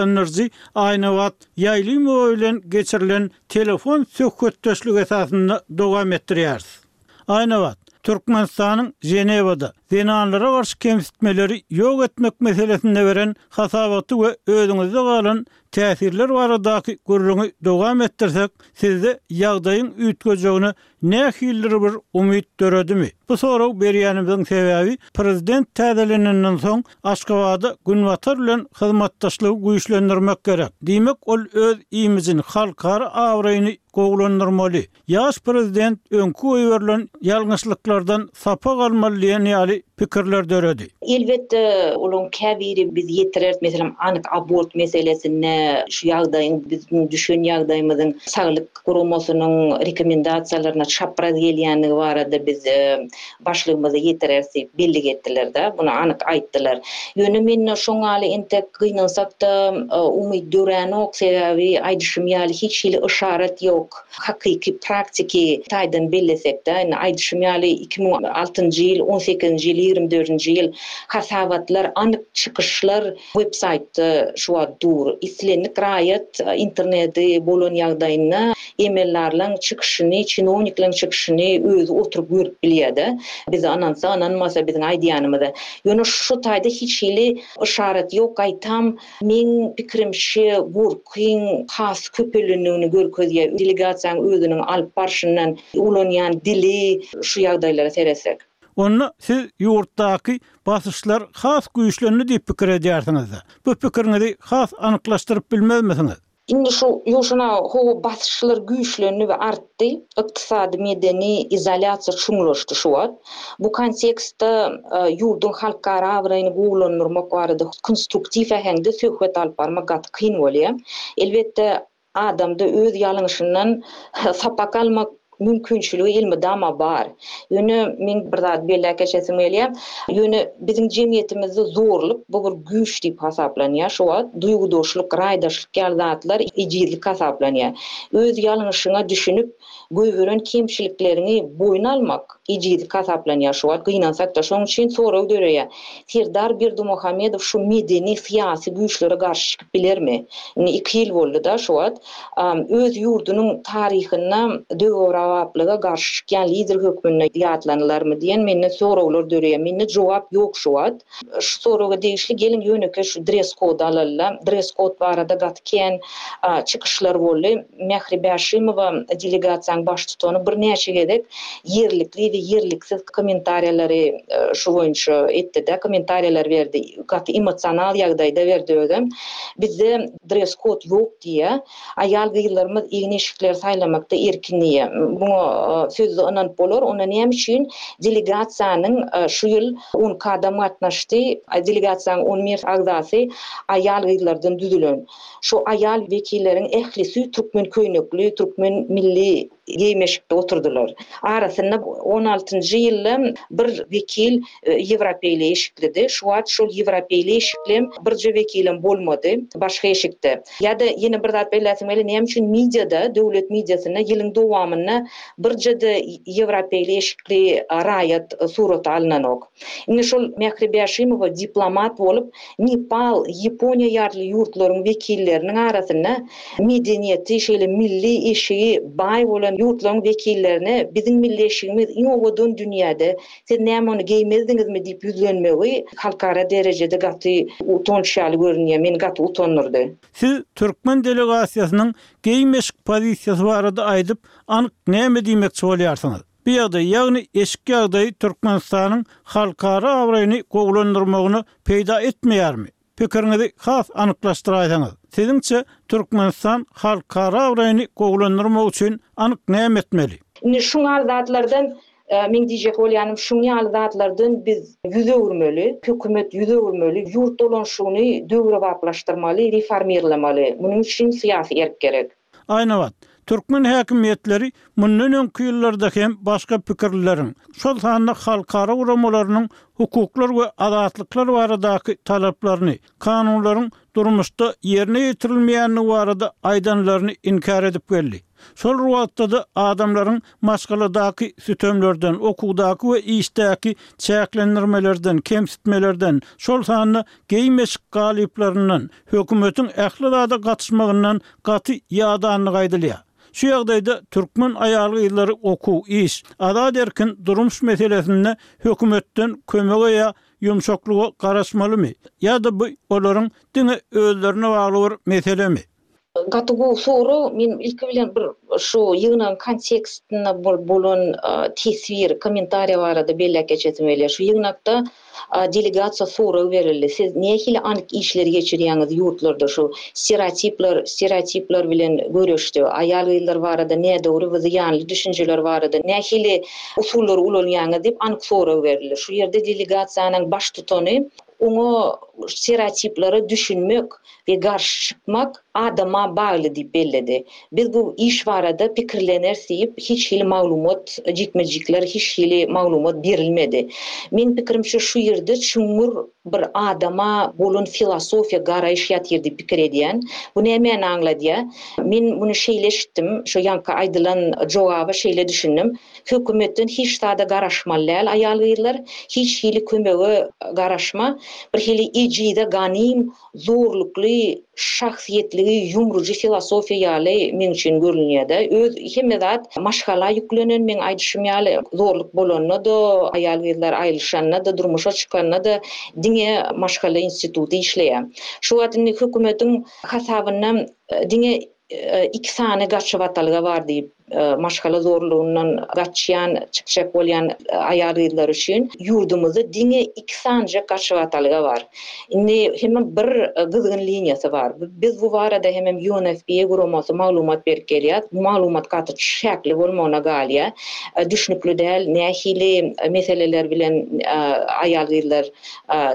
Başlandyryjy Aýnabat Ýaýlymowa bilen geçirilen telefon söhbetdeşligi esasynda dowam etdirýäris. Aýnabat, Türkmenistanyň Ženewada zenanlara garşy kemsitmeleri ýok etmek meselesinde beren hasabaty we özüňizde galan täsirler baradaky gürrüňi dowam etdirsek, sizde ýagdaýyň üýtgejegine Nähilidir bir umyt döredimi? Bu sorag berýänimiziň sebäbi, prezident täzelenenden soň Aşgabada Günbatar bilen hyzmatdaşlygy güýçlendirmek gerek. Diýmek, ol öz imijini, halkara abraýyny gowulandyrmaly. Ýaş prezident öňki goýberilen ýalňyşlyklardan sapak almaly diýen ýaly pikirler döredi. Elbetde, olaryň käbiri biz ýetireris. Meselem, anyk abort meselesinde şu ýagdaýyň biziň düşen ýagdaýymyzyň Saglyk guramasynyň rekomendasiýalaryna çapraz gelýändigi barada biz başlygymyza ýetireris diýip bellik etdiler-de, muny anyk aýtdylar. Ýöne men şoň ýaly entek gynansak-da, umyt döränik, sebäbi aýdyşym ýaly hiç hili yşarat ýok. Hakyky praktiki taýdan bellesekde, indi aýdyşym ýaly, iki müň altynjy ýyl, on sekizinji ýyl, ýigrimi dördünji ýyl hasabatlar, anyk çykyşlar websaýtda şu wagt dur. Islendik raýat internedi bolan ýagdaýynda emeldarlaň çykyşyny, çinowniklaň çykyşyny özi oturyp görüp bilýär-de. Biz ynansa, ynanmasa biziň aýdýanymyza. Ýöne şu taýda hiç hili yşarat ýok, gaýtam. Meň pikirimçe, gurkyň has köpelendigini görkezýär, delegasiýanyň özüniň alyp barşyndan ulanýan dili şu ýagdaýlara seretsek. Onda siz ýurtdaky basyşlar has güýçlendi diýip pikir edýärsiňiz-de, bu pikiriňizi has anyklaşdyryp bilmezmisiňiz? Indi şu ýuwşan howa basyşlar güýçlendi we artdy, ykdysady-medeni izolýasiýa çuňlaşdy şu wagt. Bu kontekstde ýurduň halkara abraýyny gowulandyrmak barada konstruktiw äheňde söhbet alyp barmak gaty kyn bolýar. Elbetde, adamda öz ýalňyşyndan sapak almak Mümkinçiligi elmydama bar. Ýöne meň bir zady belläp geçesim gelýär. Ýöne biziň jemgyýetimizde zorluk bu bir güýç diýip hasaplanýar. Şu wagt duýgudaşlyk, raýdaşlyk ýaly zatlar ejizlik hasaplanýar. Öz ýalňyşyňa düşünip, goýberen kemçilikleriňi boýun almak ejizlik hasaplanýar şu wagt gynansakda. Şonuň üçin sorag döreýär. Serdar Berdimuhamedow şu medeni, syýasy güýçlere garşy çykyp bilermi? Indi iki ýyl boldy-da şu wagt. öz ýurdunyň taryhynda döwrebaplyga garşy çykýan lider hökmünde ýatlanylarmy diýen mende soraglar döreýär. Mende jogap ýok şu wagt. Şu soraga degişli geliň ýönekeý şu dress-kod alalyda. Dress-kod barada gaty kän çykyşlar boldy. Mähri Bäşimowa delegasiýanyň baştutany birnäçe gezek ýerlikli we ýerliksiz kommentariýalary şu boýunça etdi-de, kommentariýalar berdi. Gaty emosional ýagdaýda berdi özem. Bizde Dress kod ýok diýýä. Aýal gyzlarymyz egin-eşikleri saýlamakda erkin diýýä. Muňa sözde ynanyp bolar. Onda näme üçin delegasiýanyň şu ýyl on iki adam gatnaşdy. Delegasiýanyň on bir agzasy aýal gyzlardan düzülen. Şu aýal wekilleriň ählisi türkmen köýnekli, türkmen milli geýmeşikde oturdylar. Arasynda on altynjy ýylda bir wekil ýewropeýli eşiklidi. Şu wagt şol ýewropeýli eşiklem birje wekilem bolmady başga eşikde. Ýa-da ýene bir zat belläsim gelýär, näme üçin mediada, döwlet mediasynda ýylyň dowamynda birje-de ýewropeýli eşikli raýat surata alnanok? Indi şol Mähri Bäşimowa diplomat bolup, Nepal, Ýaponiýa ýarly ýurtlaryň wekilleriniň arasynda medeniýeti, şeýle milli eşigi baý bolan ýurtlaryň wekillerine biziň milli eşigimiz iň owadan dünýäde, siz näme ony geýmezdiňizmi diýip ýüzlenmegi halkara derejede gaty utanç ýaly görünýär, meni gaty utandyrdy. Siz türkmen delegasiýasynyň geýim-eşik pozisiýasy barada aýdyp anyk näme diýmekçi bolýarsyňyz? Bu ýagdaý, ýagny eşik ýagdaýy Türkmenistanyň halkara abraýyny gowulandyrmagyna peýda etmeýärmi? Pikiriňizi has anyklaşdyraýsaňyz. Siziňçe, Türkmenistan halkara abraýyny gowulandyrmak üçin anyk näme etmeli? Indi şuň ýaly zatlardan, meň diýjek bolýanym, şuň ýaly zatlardan biz ýüz öwürmeli, hökümet ýüz öwürmeli, ýurt dolanyşygyny döwrebaplaşdyrmaly, reformirlamaly. Munuň üçin syýasy erk gerek. Aýnabat, Türkmen häkimiýetleri mundan öňki ýyllarda hem başga pikirlileriň, şol sanda halkara guramalarynyň hukuklar we azatlyklar baradaky talaplaryny, kanunlaryň durmuşda ýerine ýetirilmeýändigi barada aýdanlaryny inkär edip geldi. Şol bir wagtda-da adamlaryň maşgaladaky sütemlerden, okuwdaky we işdäki çäklendirmelerden, kemsitmelerden, şol sanda geýim-eşik galyplaryndan, hökümetiň ähli zada gatyşmagyndan gaty ýadandygy aýdylýar. Şu ýagdaýda türkmen aýal-gyzlary okuw, iş, azat erkin durmuş meselesinde hökümetden kömege ýa ýumşaklyga garaşmalymy? Ýa-da bu olaryň diňe özlerine bagly bir meselemi? Gaty gowy sorag. Men ilki bilen bir şu ýygnagyň kontekstinde bolan teswir, kommentariýa barada belläp geçesim gelýär. Şu ýygnakda Delegasiýa sorag berildi, siz nähili anyk işleri geçirýäňiz ýurtlarda şu stereotipler stereotipler bilen göreşde, aýal-gyzlar barada nädogry we zyýanly düşünjeler barada nähili usullary ulanýaňyz diýip anyk sorag berildi. Şu ýerde delegasiýanyň baştutany oňa stereotiplere düşünmek we garşy çykmak adama bagly diýip belledi. Biz bu iş barada pikirleneris diýip, hiç hili maglumat, jikme-jikler, hiç hili maglumat berilmedi. Meň pikirimçe şu ýerde çuňňur bir adama bolan filosofiýa garaýyş ýatyr diýip pikir edýän. Bu nämäni aňladýa? Men muny şeýle eşitdim, şu ýaňky aýdylan jogaba şeýle düşündim, hökümetden hiç zada garaşmaly däl aýal-gyzlar, hiç hili kömege garaşma, bir hili ejize ganym, zorlukly şahsyýetligi ýumrujy filosofiýa ýaly meň üçin görünýärdi. Öz hemme zat maşgala ýüklenen, meň aýdyşym ýaly zorluk bolanda-da, aýal-gyzlar aýrylyşanda-da, durmuşa çykanda-da diňe maşgala instituty işleýär. Şu wagt indi hökümetiň hasabynda diňe Iki sany gaçybatalga bar diýip, maşgala zorlugyndan gaçýan, çykjak bolýan aýal-gyzlar üçin ýurdumyzda diňe iki sanyjak gaçybatalga bar. Indi hemem bir gyzgyn liniýasy bar. Biz bu barada hemem UNFPA guramasy maglumat berip gelýär. Bu maglumat gaty çäkli bolmagyna galýar. Düşnükli däl, nähili meseleler bilen aýal-gyzlar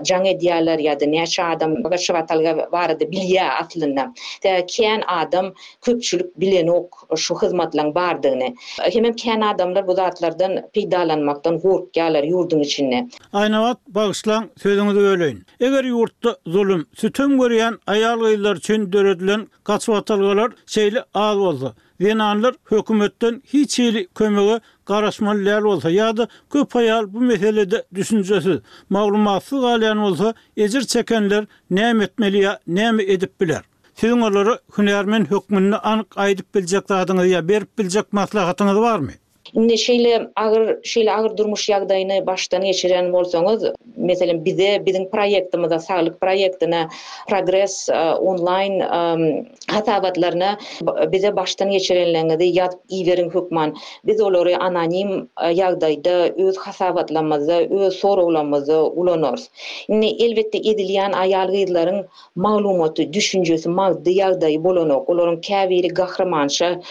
jaň edýärler ýa-da näçe adam çygatalga barada bilýär aslynda sebäbi kän adam köpçülik bilenok şu hyzmatlaň bardygyny hemem kän adamlar bu zatlardan peýdalanmakdan gorkýarlar ýurduň içinde. Aýnabat bagyşlaň sözüňizi böleýin. Eger ýurtda zulum, sütem görýän aýal-gyzlar üçin döredilen gaçybatalgalar şeýle az bolsa, Zenanlar hökümetden hiç hili kömege garaşmaly däl bolsa ýa-da köp aýal bu meselede düşünjesiz, maglumatsyz galýan bolsa, ejir çekenler näme etmeli ýa näme edip biler? Siziň olara hünärmen hökmünde anyk aýdyp biljek zadyňyz ýa berip biljek maslahatyňyz barmy? Indi şeýle agyr şeýle agyr durmuş ýagdaýyny başdan geçirýän bolsaňyz, meselem, bize, biziň proýektimize, Saglyk proýektine, Progres onlaýn hasabatlaryna bize başdan geçirenleriňizi ýazyp iberiň hökman. Biz olary anonim ýagdaýda öz hasabatlarymyzda, öz soraglarymyzda ulanarys. Indi, elbetde, ezilýän aýal-gyzlaryň Maglumaty, düşünjesi, maddy ýagdaýy bolanok. Olaryň käbiri gahrymança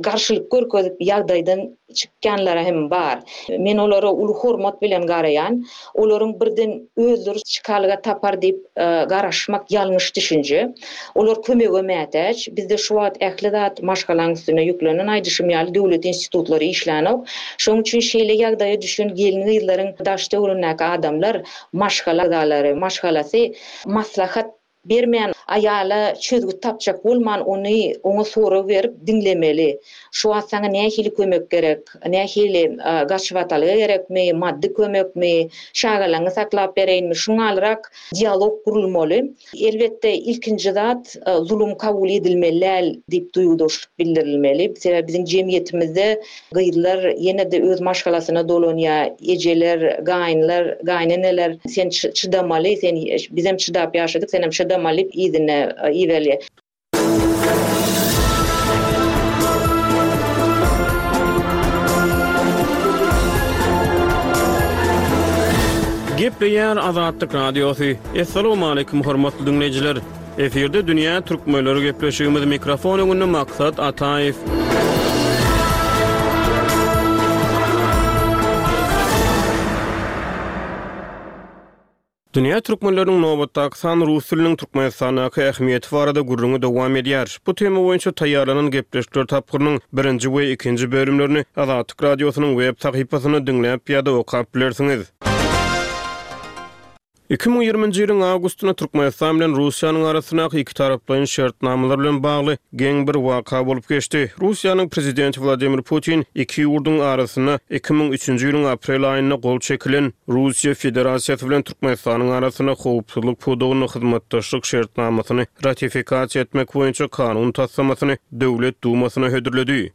garşylyk görkezip, ýagdaýdan çykýanlary hem bar. Men olara uly hormat bilen garaýan. Olaryň birden özleri çykalga tapar diýip garaşmak ýalňyş düşünje. Olar kömege mätäç. Bizde şu wagt ähli zat maşgalaň üstüne ýüklenen. Aýdyşym ýaly, döwlet institutlary işlänok. Şonuň üçin şeýle ýagdaýa düşen gelin-gyzlaryň daş-töweregindäki adamlar, maşgala agzalary, maşgalasy maslahat bermän, aýala çözgüt tapjak bolman, ony oňa sorag berip diňlemeli. Şu wagt saňa nähili kömek gerek? Nähili gaçybatalga gerekmi? Maddy kömekmi? Şagalaňy saklap bereýinmi? Şuňalyrak dialog gurulmaly. Elbetde, ilkinji zat, zulum kabul edilmeli däl diýip duýgudaşlyk bildirilmeli. Sebäbi biziň jemgyýetimizde Gyzlar ýene-de öz maşgalasyna dolanýar. Ejeler, gaýynlar, gaýyneneler, Sen çydamaly, sen, bizem çydap ýaşadyk, senem çydamaly diýip yzyna iberýär. Gepleýär Azatlyk Radiosy. Essalowmaleýkum hormatly diňleýjiler! Efirde Dünýä Türkmenleri gepleşigimiz mikrofon öňünde Maksat Ataýew. Dünýä türkmenleriniň nobatdaky sany rus diliniň Türkmenistandaky ähmiýeti barada gürrüňi dowam edýär. Bu tema boýunça taýýarlanan gepleşikler tapgyrynyň birinji we ikinji bölümlerini Azatlyk Radiosynyň web sahypasynda diňläp ýa-da okap bilersiňiz. Iki müň ýigriminji ýylyň awgustynda Türkmenistan bilen Russiýanyň arasyndaky ikitaraplaýyn şertnamalar bilen bagly geň bir waka bolup geçdi. Russiýanyň Prezidenti Wladimir Putin iki ýurduň arasynda iki müň üçünji ýylyň aprel aýynda gol çekilen Russiýa Federasiýasy bilen Türkmenistanyň arasynda howpsuzlyk pudagynda hyzmatdaşlyk şertnamasyny ratifikasiýa etmek boýunça kanun taslamasyny Döwlet Dumasyna hödürledi.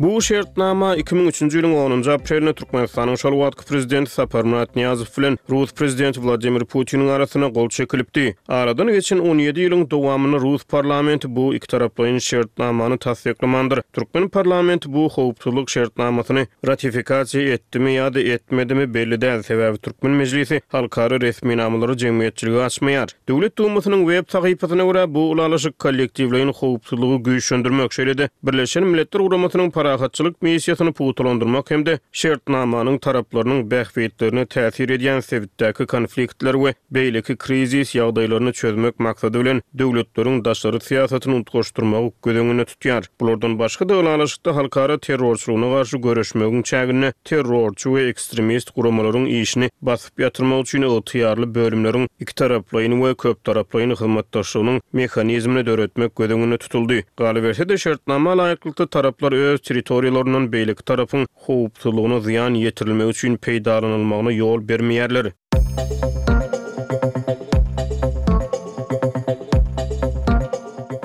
Bu şertnama iki müň üçünji ýylyň onunjy aprelinde Türkmenistanyň şol wagtky Prezidenti Saparmyrat Nyýazow bilen rus Prezidenti Wladimir Putiniň arasynda gol çekilipdi. Aradan geçen on ýedi ýylyň dowamynda rus parlamenti bu ikitaraplaýyn şertnamany tassyklamandyr. Türkmen parlamenti bu howpsuzlyk şertnamasyny ratifikasiýa etdimi ýa-da etmedimi belli däl, sebäbi türkmen mejlisi halkara resminamalary jemgyýetçilige açmaýar. Döwlet Dumasynyň web sahypasyna görä, bu ylalaşyk kollektiwleýin howpsuzlygy güýçlendirmek, şeýle-de Birleşen Milletler Guramasynyň parahatçylyk missiýasyny pugtalandyrmak hem-de şertnamanyň taraplarynyň bähbitlerine täsir edýän sebitdäki konfliktleri we beýleki krizis ýagdaýlaryny çözmek maksady bilen döwletleriň daşary syýasatyny utgaşdyrmagy göz öňünde tutýar. Bulardan başga-da, ylalaşykda halkara terrorçylygyna garşy göreşmegiň çäginde terrorçy we ekstremist guramalaryň işini basyp ýatyrmak üçin ygtyýarly bölümleriň ikitaraplaýyn we köptaraplaýyn hyzmatdaşlygynyň mehanizmini döretmek göz öňünde tutuldy. Galyberse-de, şertnama laýyklykda, taraplar öz territoriýalaryndan beýleki tarapyň howpsuzlygyna zyýan ýetirilmegi üçin peýdalanylmagyna ýol bermeýärler.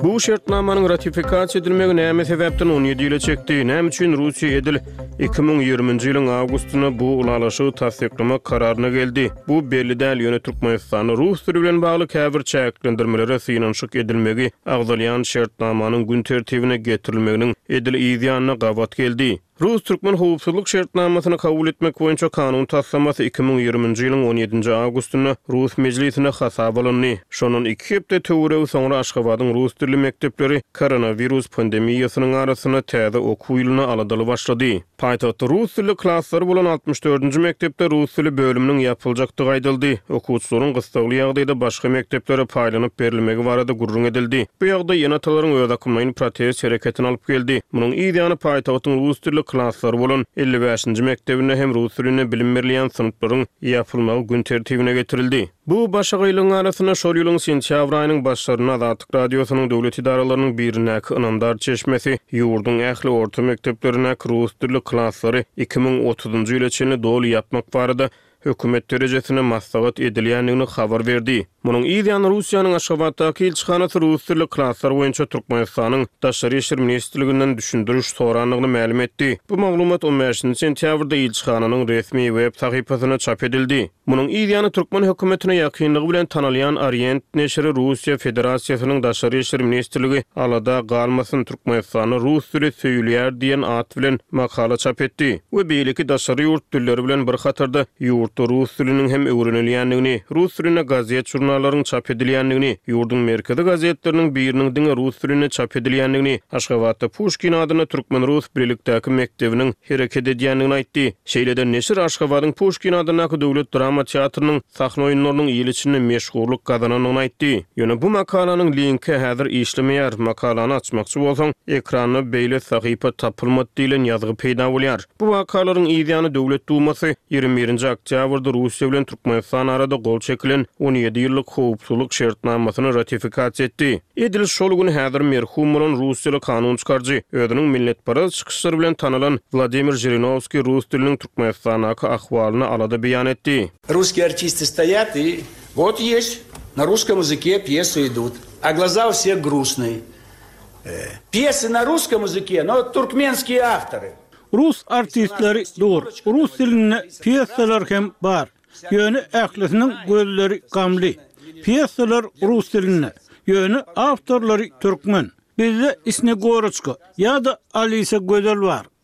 Bu şertnamanyň ratifikasiýa edilmegi näme sebäpden on ýedi ýyla çekdi? Näme üçin Russiýa edil iki müň ýigriminji ýylyň awgustynda bu ylalaşygy tassyklamak kararyna geldi? Bu belli däl, ýöne Türkmenistanda rus dili bilen bagly käbir çäklendirmelere synanyşyk edilmegi agzalýan şertnamanyň gün tertibine getirilmeginiň edil yzýanyna gabat geldi. Rus-türkmen howpsuzlyk şertnamasyny kabul etmek boýunça kanun taslamasy iki müň ýigriminji ýylyň on ýedinji awgustynda rus mejlisinde hasaba alyndy. Şondan iki hepde töweregi soňra Aşgabadyň rus dilli mekdepleri koronawirus pandemiýasynyň arasynda täze okuw ýylyna aladaly başlady. Paýtagtda rus dilli klaslary bolan altmyş dördünji mekdepde rus dili bölüminiň ýapyljakdygy aýdyldy, okuwçylaryň gyssagly ýagdaýda başga mekdeplere paýlanyp berilmegi barada gürrüň edildi. Bu ýagdaý ýene atalaryň özakymlaýyn protest hereketini alyp geldi. Munuň yz ýany paýtagtyň rus dilli klaslary bolan elli bäşinji mekdebinde hem rus dilinde bilim berilýän synplaryň ýapylmagy gün tertibine getirildi. Bu başagaýlygyň arasynda şol ýylyň sentýabr aýynyň başlarynda Azatlyk Radiosynyň döwlet edaralarynyň birindäki ynamdar çeşmesi ýurduň ähli orta mekdeplerindäki rus dilli klaslary iki müň otuzynjy ýyla çenli doly ýapmak barada hökümet derejesinde maslahat edilýändigini habar berdi. Munuň yz ýany Russiýanyň Aşgabatdaky ilçihanasy rus dilli klaslar boýunça Türkmenistanyň Daşary işler ministrliginden düşündiriş sorandygyny mälim etdi. Bu maglumat on bäşinji sentýabrda ilçihananyň resmi web sahypasynda çap edildi. Munuň yz ýany türkmen hökümetine ýakynlygy bilen tanalýan Orient neşiri Russiýa Federasiýasynyň Daşary işler ministrligi alada galmasyn, Mesany rus dili söýülýär diýen at bilen makala çap etdi we beýleki daşary ýurt dilleri bilen bir hatarda ýurtda rus diliniň hem öwrenilýändigini, rus dilinde gazet-žurnallaryň çap edilýändigini, ýurduň merkezi gazetleriniň biriniň diňe rus dilinde çap edilýändigini, Aşgabatda Puşkin adynda türkmen-rus bilelikdäki mekdebiniň hereket edýändigini aýtdy. Şeýle-de neşir Aşgabadyň Puşkin adyndaky döwlet drama teatrynyň, sahna oýunlarynyň il içinde meşhurlyk gazanandygyny aýtdy. Ýöne bu makalanyň linki häzir işlemeýär, makalany açmakçy bolsaň, ekranda beýle sahypa tapylmady diýlen ýazgy peýda bolýar. Bu wakalaryň yz ýany Döwlet Dumasy ýigrimi birinji oktýabrda Russiýa bilen Türkmenistan arada gol çekilen on ýedi ýyllyk howpsuzlyk şertnamasyny ratifikasiýa etdi. Edil şol gün häzir merhum bolan russiýaly kanun çykaryjy, özüniň milletparaz çykyşlary bilen tanalan Wladimir Žirinowskiý rus diliniň Türkmenistandaky ahwalyna alada beýan etdi. Russkiý artisti stoýat i wot ýeś na russkiý muzykiý pýesy idut, a glaza u wseh grusny. Pýesy na russkiý muzykiý, no turkmenskiý awtory. Rus artistleri dur, rus dilinde pýesalar hem bar, ýöne ählisiniň gözleri gamly. Pýesalar rus dilinde, ýöne awtorlary türkmen. Bizde Snegoroçka ýa-da Alisa Gözel bar.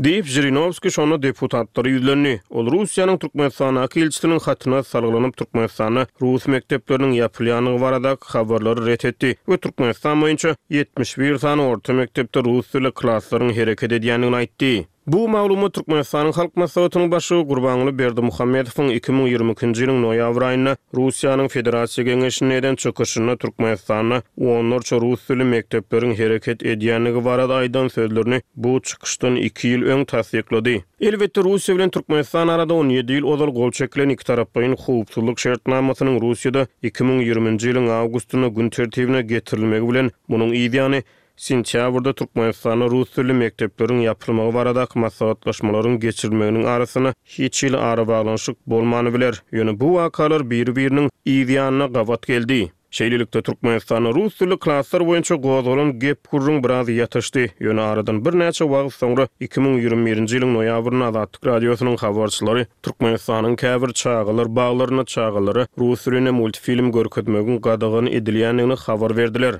Diýip, Žirinowskiý şonda deputatlara ýüzlendi. Ol Russiýanyň Türkmenistandaky ilçisiniň hatyna salgylanyp, Türkmenistanda rus mekdepleriniň ýapylýandygy baradaky habarlary ret etdi we Türkmenistan boýunça ýetmiş bir sany orta mekdepde rus dilli klaslaryň hereket edýändigini aýtdy. Bu maglumat Türkmenistanyň Halk Maslahatynyň Başlygy Gurbanguly Berdimuhamedowyň iki müň ýigrimi ikinji ýylyň noýabr aýynda Russiýanyň Federasiýa Geňeşinde eden çykyşynda Türkmenistanda onlarça rus dilli mekdepleriň hereket edýändigi barada aýdan sözlerini bu çykyşdan iki ýyl öň tassyklady. Elbetde, Russiýa bilen Türkmenistan arada on ýedi ýyl ozal gol çekilen ikitaraplaýyn howpsuzlyk şertnamasynyň Russiýada iki müň ýigriminji ýylyň awgustynda gün tertibine getirilmegi bilen, munuň yz ýany, sentýabrda Türkmenistanda rus dilli mekdepleriň ýapylmagy baradaky maslahatlaşmalaryň geçirilmeginiň arasynda hiç hili arabaglanyşyk bolman biler. Ýöne bu wakalar biri-biriniň yz ýanyna gabat geldi. Şeýlelikde, Türkmenistanda rus dilli klaslar boýunça gozgalan gep-gürrüň biraz ýatyşdy. Ýöne aradan birnäçe wagt soňra, iki müň ýigrimi birinji ýylyň noýabrynda Azatlyk Radiosynyň habarçylary Türkmenistanyň käbir çagalar baglarynda çagalara rus dilinde multfilm görkezmegiň gadagan edilýändigini habar berdiler.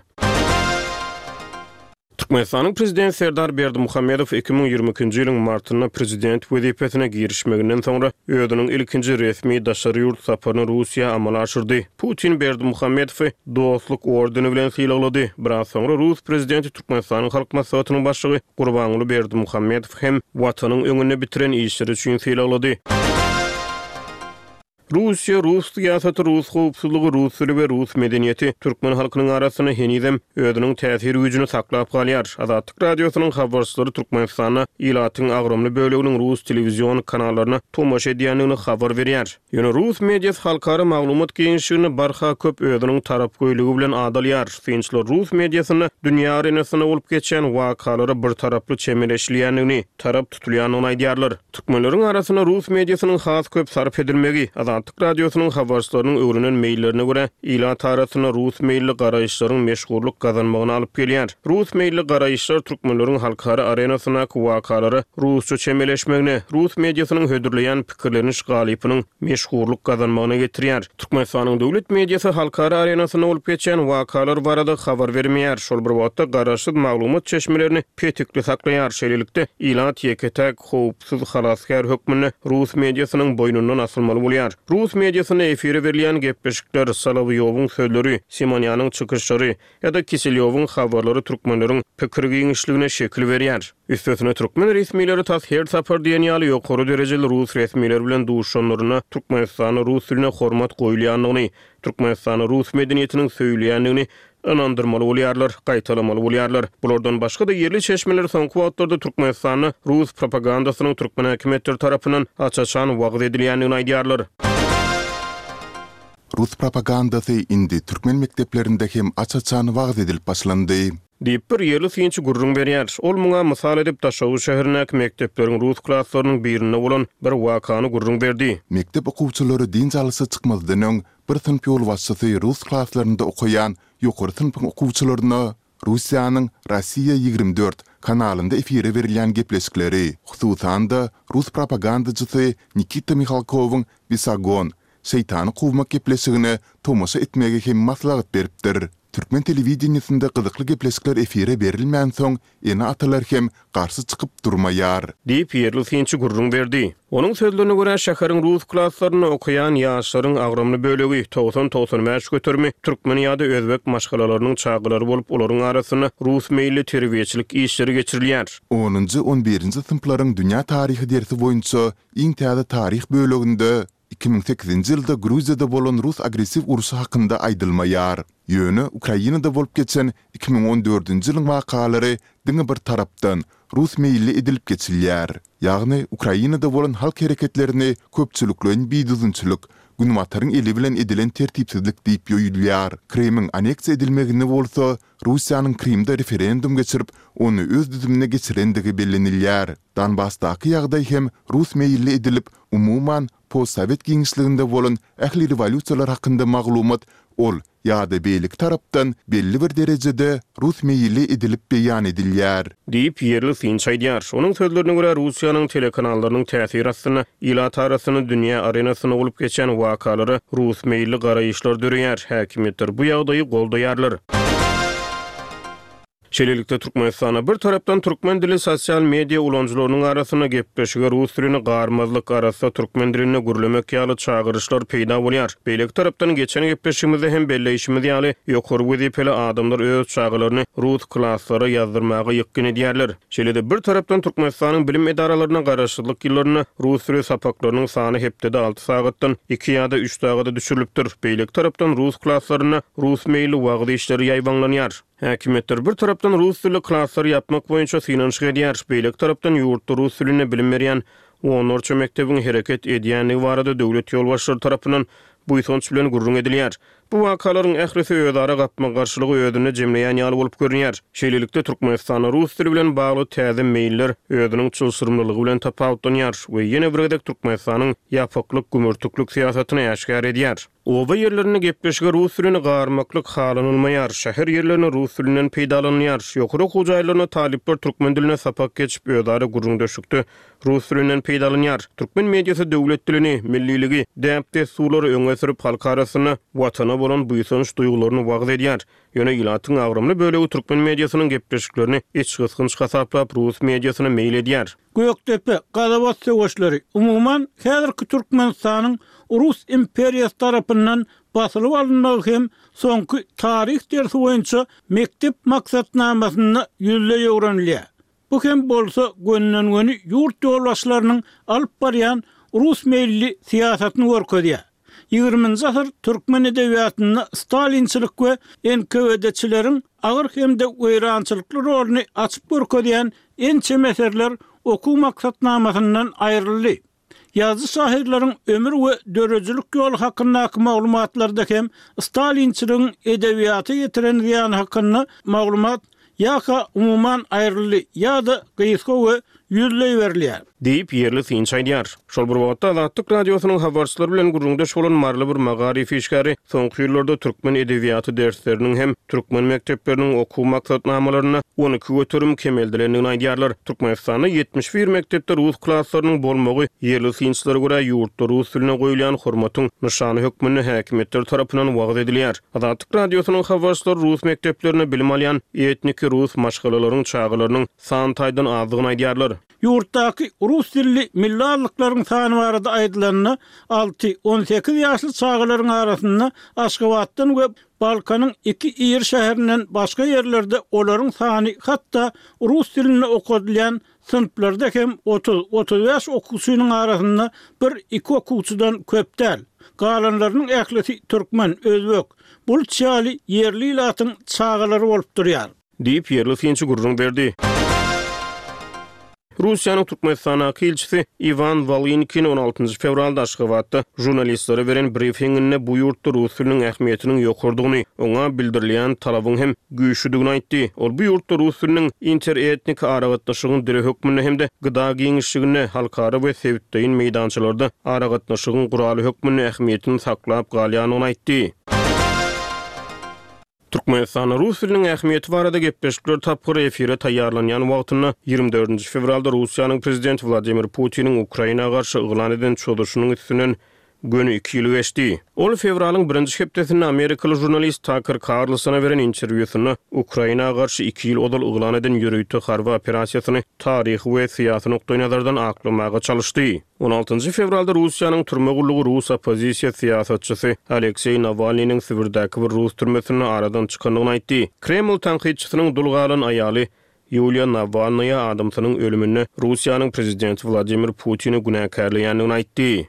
Türkmenistanyň Prezidenti Serdar Berdimuhamedow iki müň ýigrimi ikinji ýylyň martynda prezident wezipesine girişmeginden soňra özüniň ilkinji resmi daşary ýurt saparyny Russiýa amala aşyrdy. Putin Berdimuhamedowy Dostluk ordeni bilen sylaglady. Biraz soňra rus prezidenti Türkmenistanyň Halk Maslahatynyň başlygy Gurbanguly Berdimuhamedowy hem Watanyň öňünde bitiren işleri üçin sylaglady. Russiýa, rus syýasaty, rus howpsuzlygy, rus dili we rus medeniýeti türkmen halkynyň arasynda henizem özüniň täsir güýjüni saklap galýar. Azatlyk Radiosynyň habarçylary Türkmenistanda ilatyň agramly böleginiň rus telewizion kanallaryna tomaşa edýändigini habar berýär. Ýöne rus mediasy halkara maglumat giňişliginde barha köp özüniň tarapgöýlügi bilen at alýar. Synçylar rus mediasynda dünýä arenasynda bolup geçýän wakalara birtaraply çemeleşilýändigini, tarap tutulýandygyny aýdýarlar. Türkmenleriň arasynda rus mediasynyň has köp sarp edilmegi, Azatlyk Radiosynyň habarçylarynyň öwrenen meýillerine görä, ilat arasynda rus meýilli garaýyşlaryň meşhurlyk gazanmagyna alyp gelýär. Rus meýilli garaýyşlar türkmenleriň halkara arenasyndaky wakalara rusça çemeleşmegine, rus mediasynyň hödürleýän pikirleniş galypynyň meşhurlyk gazanmagyna getirýär. Türkmenistanyň döwlet mediasy halkara arenasynda bolup geçýän wakalar barada habar bermeýär, şol bir wagtda garaşsyz maglumat çeşmelerini petikli saklaýar, şeýlelikde, ilat ýeke-täk howpsuz halasgär hökmünde rus mediasynyň boýnundan asylmaly bolýar. Rus mediasynda efire berilýän gepleşikler, Solowýowyň sözleri, Simonýanyň çykyşlary ýa-da Kiselýowyň habarlary türkmenleriň pikir giňişligine şekil berýär. Üstesine, türkmen resmileri tas her sapar diýen ýaly ýokary derejeli rus resmileri bilen duşanlarynda Türkmenistanda rus diline hormat goýulýandygyny Türkmenistany rus medeniýetiniň söýülýändigini ynandyrmaly bolýarlar, gaýtalamaly bolýarlar. Bulardan başga-da ýerli çeşmeler soňky wagtlarda Türkmenistanda rus propagandasynyň türkmen häkimiýetleri tarapyndan aç-açan wagyz edilýändigini aýdýarlar. Rus propagandasy indi türkmen mekdeplerinde hem aç-açan wagyz edilip başlandy. Diýip, bir ýerli synçy gürrüň berýär. Ol muňa mysal edip, Daşoguz şäherindäki mekdepleriň rus klaslarynyň birinde bolan bir wakany gürrüň berdi. Mekdep okuwçylary dynç alyşa çykmazdan öň, bir synp ýolbaşçysy rus klaslarynda okaýan ýokary synpyň okuwçylaryna Russiýanyň Rossiýa ýigrimi dört kanalynda efire berilýän gepleşikleri, hususan-da, rus propagandaçysy Nikita Mihalkowyň Wisagon Şeýtany kowmak gepleşigine tomaşa etmegi hem maslahat beripdir. Türkmen telewideniýesinde gyzykly gepleşikler efire berilmänsoň, ene-atalar hem garşy çykyp durmaýar. Diýip, ýerli synçy gürrüň berdi. Onuň sözlerine görä, şäheriň rus klaslarynda okaýan ýaşlaryň agramly bölegi, togsan-togsan bäş göterimi, türkmen ýa-da özbek maşgalalarynyň çagalary bolup, olaryň arasynda rus meýilli terbiýeçilik işleri geçirilýär. Onunjy-on birinji synplaryň dünýä taryhy dersi boýunça iň täze taryh böleginde Iki müň sekizinji ýylda Gruziýada bolan rus agressiw urşy hakynda aýdylmaýar. Ýöne Ukrainada bolup geçen iki müň on dördünji ýylyň wakalary diňe bir tarapdan, rus meýilli edilip geçilýär. Ýagny Ukrainada bolan halk hereketlerini köpçülikleýin bidüzünçilik, Günbataryň eli bilen edilen tertipsizlik diýip ýoýulýar, Krymyň anneksiýa edilmegini bolsa Russiýanyň Krymda referendum geçirip, ony öz düzümine geçirendigi bellenilýär. Donbasdaky ýagdaý hem rus meýilli edilip, umuman, postsowet giňişliginde bolan ähli rewolýusiýalar hakynda maglumat ol ýa-da beýleki tarapdan belli bir derejede rus meýilli edilip beýan edilýär. Diýip, ýerli synçy aýdýar. Onuň sözlerine görä, Russiýanyň telekanallarynyň täsiri astynda Ilat arasynda dünýä arenasyna bolup geçen wakalara rus meýilli garaýyşlar döreýär, häkimiýetler bu ýagdaýy goldaýarlar. Şeýlelikde, Türkmenistanda, bir tarapdan, türkmen dili sosial media ulanyjylarynyň arasynda gepleşige rus dilini garmazlyk, arassa türkmen dilinde gürlemek ýaly çagyryşlar peýda bolýar. Beýleki tarapdan, geçen gepleşigimizde hem belleýşimiz ýaly, ýokary wezipeli adamlar öz çagalaryny rus klaslara ýazdyrmaga ýykgyn edýärler. Şeýle-de, bir tarapdan Türkmenistanyň bilim edaralaryna garaşsyzlyk ýyllarynda rus dili sapaklarynyň sany hepdede alty sagatdan iki ýa-da üç sagada düşürilipdir, beýleki tarapdan rus klaslarynda rus meýilli wagyz işleri ýaýbaňlanýar. Häkimiýetler, bir tarapdan, rus dilli klaslar ýapmak boýunça synanyşyk edýär, beýleki tarapdan, ýurtda rus dilinde bilim berýän onlarça mekdebiň hereket edýändigi barada döwlet ýolbaşçylary tarapyndan buýsanç bilen gürrüň edilýär. Bu wakalaryň ählisi özara gapma-garşylygy özünde jemleýän ýaly bolup görünýär. Şeýlelikde, Türkmenistanda rus dili bilen bagly täze meýiller özüniň çylşyrymlylygy bilen tapawutlanýar we ýene bir gezek Türkmenistanyň ýapyklyk, gümürtiklik syýasatyny äşgär edýär. Oba ýerlerinde gepleşige rus dilini garmaklyk halanylmaýar, şäher ýerlerinde rus dilinden peýdalanylýar. Ýokary okuw jaýlarynda talyplar türkmen dilinde sapak geçip, özara gürrüňdeşlikde Rus dilinden peýdalanýar. Türkmen mediasy döwlet dilini, milliligi, däp-dessurlary öňe sürüp, halk arasynda Watana bolan buýsanç duýgularyny wagyz edýär. Ýöne ilatyň agramly bölegi türkmen mediasynyň gepleşiklerini içgysgynç hasaplap, rus mediasyna meýil edýär. Gökdepe, Gazabat söweşleri, umuman, häzirki Türkmenistanyň Rus imperiýasy tarapyndan basylyp alynmagy hem soňky taryh dersi boýunça mekdep maksatnamasynda ýüzleý öwrenilýär. Bu hem bolsa gönden-göni ýurt ýolbaşçylarynyň alyp barýan rus meýilli syýasatyny görkezýär. Ýigriminji asyr türkmen edebiýatynda stalinçilik we NKWD-çileriň agyr hem-de weýrançylykly roluny açyp görkezýän ençeme eserler okuw maksatnamasyndan aýryldy. Ýazyjy-şahyrlaryň ömür we döredijilik ýoly hakyndaky maglumatlarda hem stalinçiligiň edebiýata ýetiren zyýany hakynda maglumat ýa-ha umuman aýryldy, ýa-da gysga we ýüzleý berilýär. Diýip, ýerli synçy aýdýar. Şol bir wagtda, Azatlyk Radiosynyň habarçylary bilen gürrüňdeş bolan maryly bir magaryf işgäri soňky ýyllarda türkmen edebiýaty dersleriniň hem Türkmen mekdepleriniň okuw maksatnamalarynda on iki göterim kemeldilendigini aýdýarlar. Türkmenistanda ýetmiş bir mekdepde rus klaslarynyň bolmagy, ýerli synçylara görä, ýurtda rus diline goýulýan hormatyň nyşany hökmünde häkimiýetler tarapyndan wagyz edilýär. Azatlyk Radiosynyň habarçylary rus mekdeplerinde bilim alýan etniki rus maşgalalaryň çagalarynyň san taýdan azdygyny aýdýarlar. Ýurtdaky rus dilli milli azlyklaryň sany barada aýdylanda, alty, on sekiz ýaşly çagalaryň arasynda Aşgabatdan we Balkanyň iki iri şäherinden başga ýerlerde olaryň sany hatda rus dilinde okadylýan synplarda hem otuz, otuz bäş okuwçynyň arasynda bir-iki okuwçydan köp däl. Galanlarynyň ählisi türkmen, özbek, bulç ýaly ýerli ilatyň çagalary bolup durýar. Diýip, ýerli synçy gürrüň berdi. Russiýanyň Türkmenistandaky ilçisi Iwan Walynkin on altynjy fewralda Aşgabatda žurnalistlere beren brifinginde bu ýurtda rus diliniň ähmiýetiniň ýokarydygyny, oňa bildirilýän talabyň hem güýçlüdigini aýtdy. Ol bu ýurtda rus diliniň interetnik aragatnaşygyň dili hökmünde hem-de GDA giňişliginde, halkara we sebitleýin meýdançalarda aragatnaşygyň guraly hökmünde ähmiýetiniň saklap galýandygyny aýtdy. Türkmenistanda rus diliniň ähmiýeti barada gepleşikler tapgyry efire taýýarlanýan wagtynda, ýigrimi dördünji fewralda Russiýanyň Prezidenti Wladimir Putiniň Ukraina garşy yglan eden çozuşynyň üstünden göni iki ýyl geçdi. Ol fewralyň birinji hepdesinde amerikaly žurnalist Taker Karlsona beren interwýusynda Ukraina garşy iki ýyl ozal yglan eden ýörite harby operasiýasyny taryhy we syýasy nukdaýnazardan aklamaga çalyşdy. On altynjy fewralda Russiýanyň türme gullugy rus oppozisiýa syýasatçysy Alekseý Nawalnynyň Sibirdäki bir rus türmesinde aradan çykandygyny aýtdy. Kreml tankytçysynyň dul galan aýaly Ýuliýa Nawalnaýa adamsynyň ölüminde Russiýanyň prezidenti Wladimir Putini günäkärleýändigini aýtdy.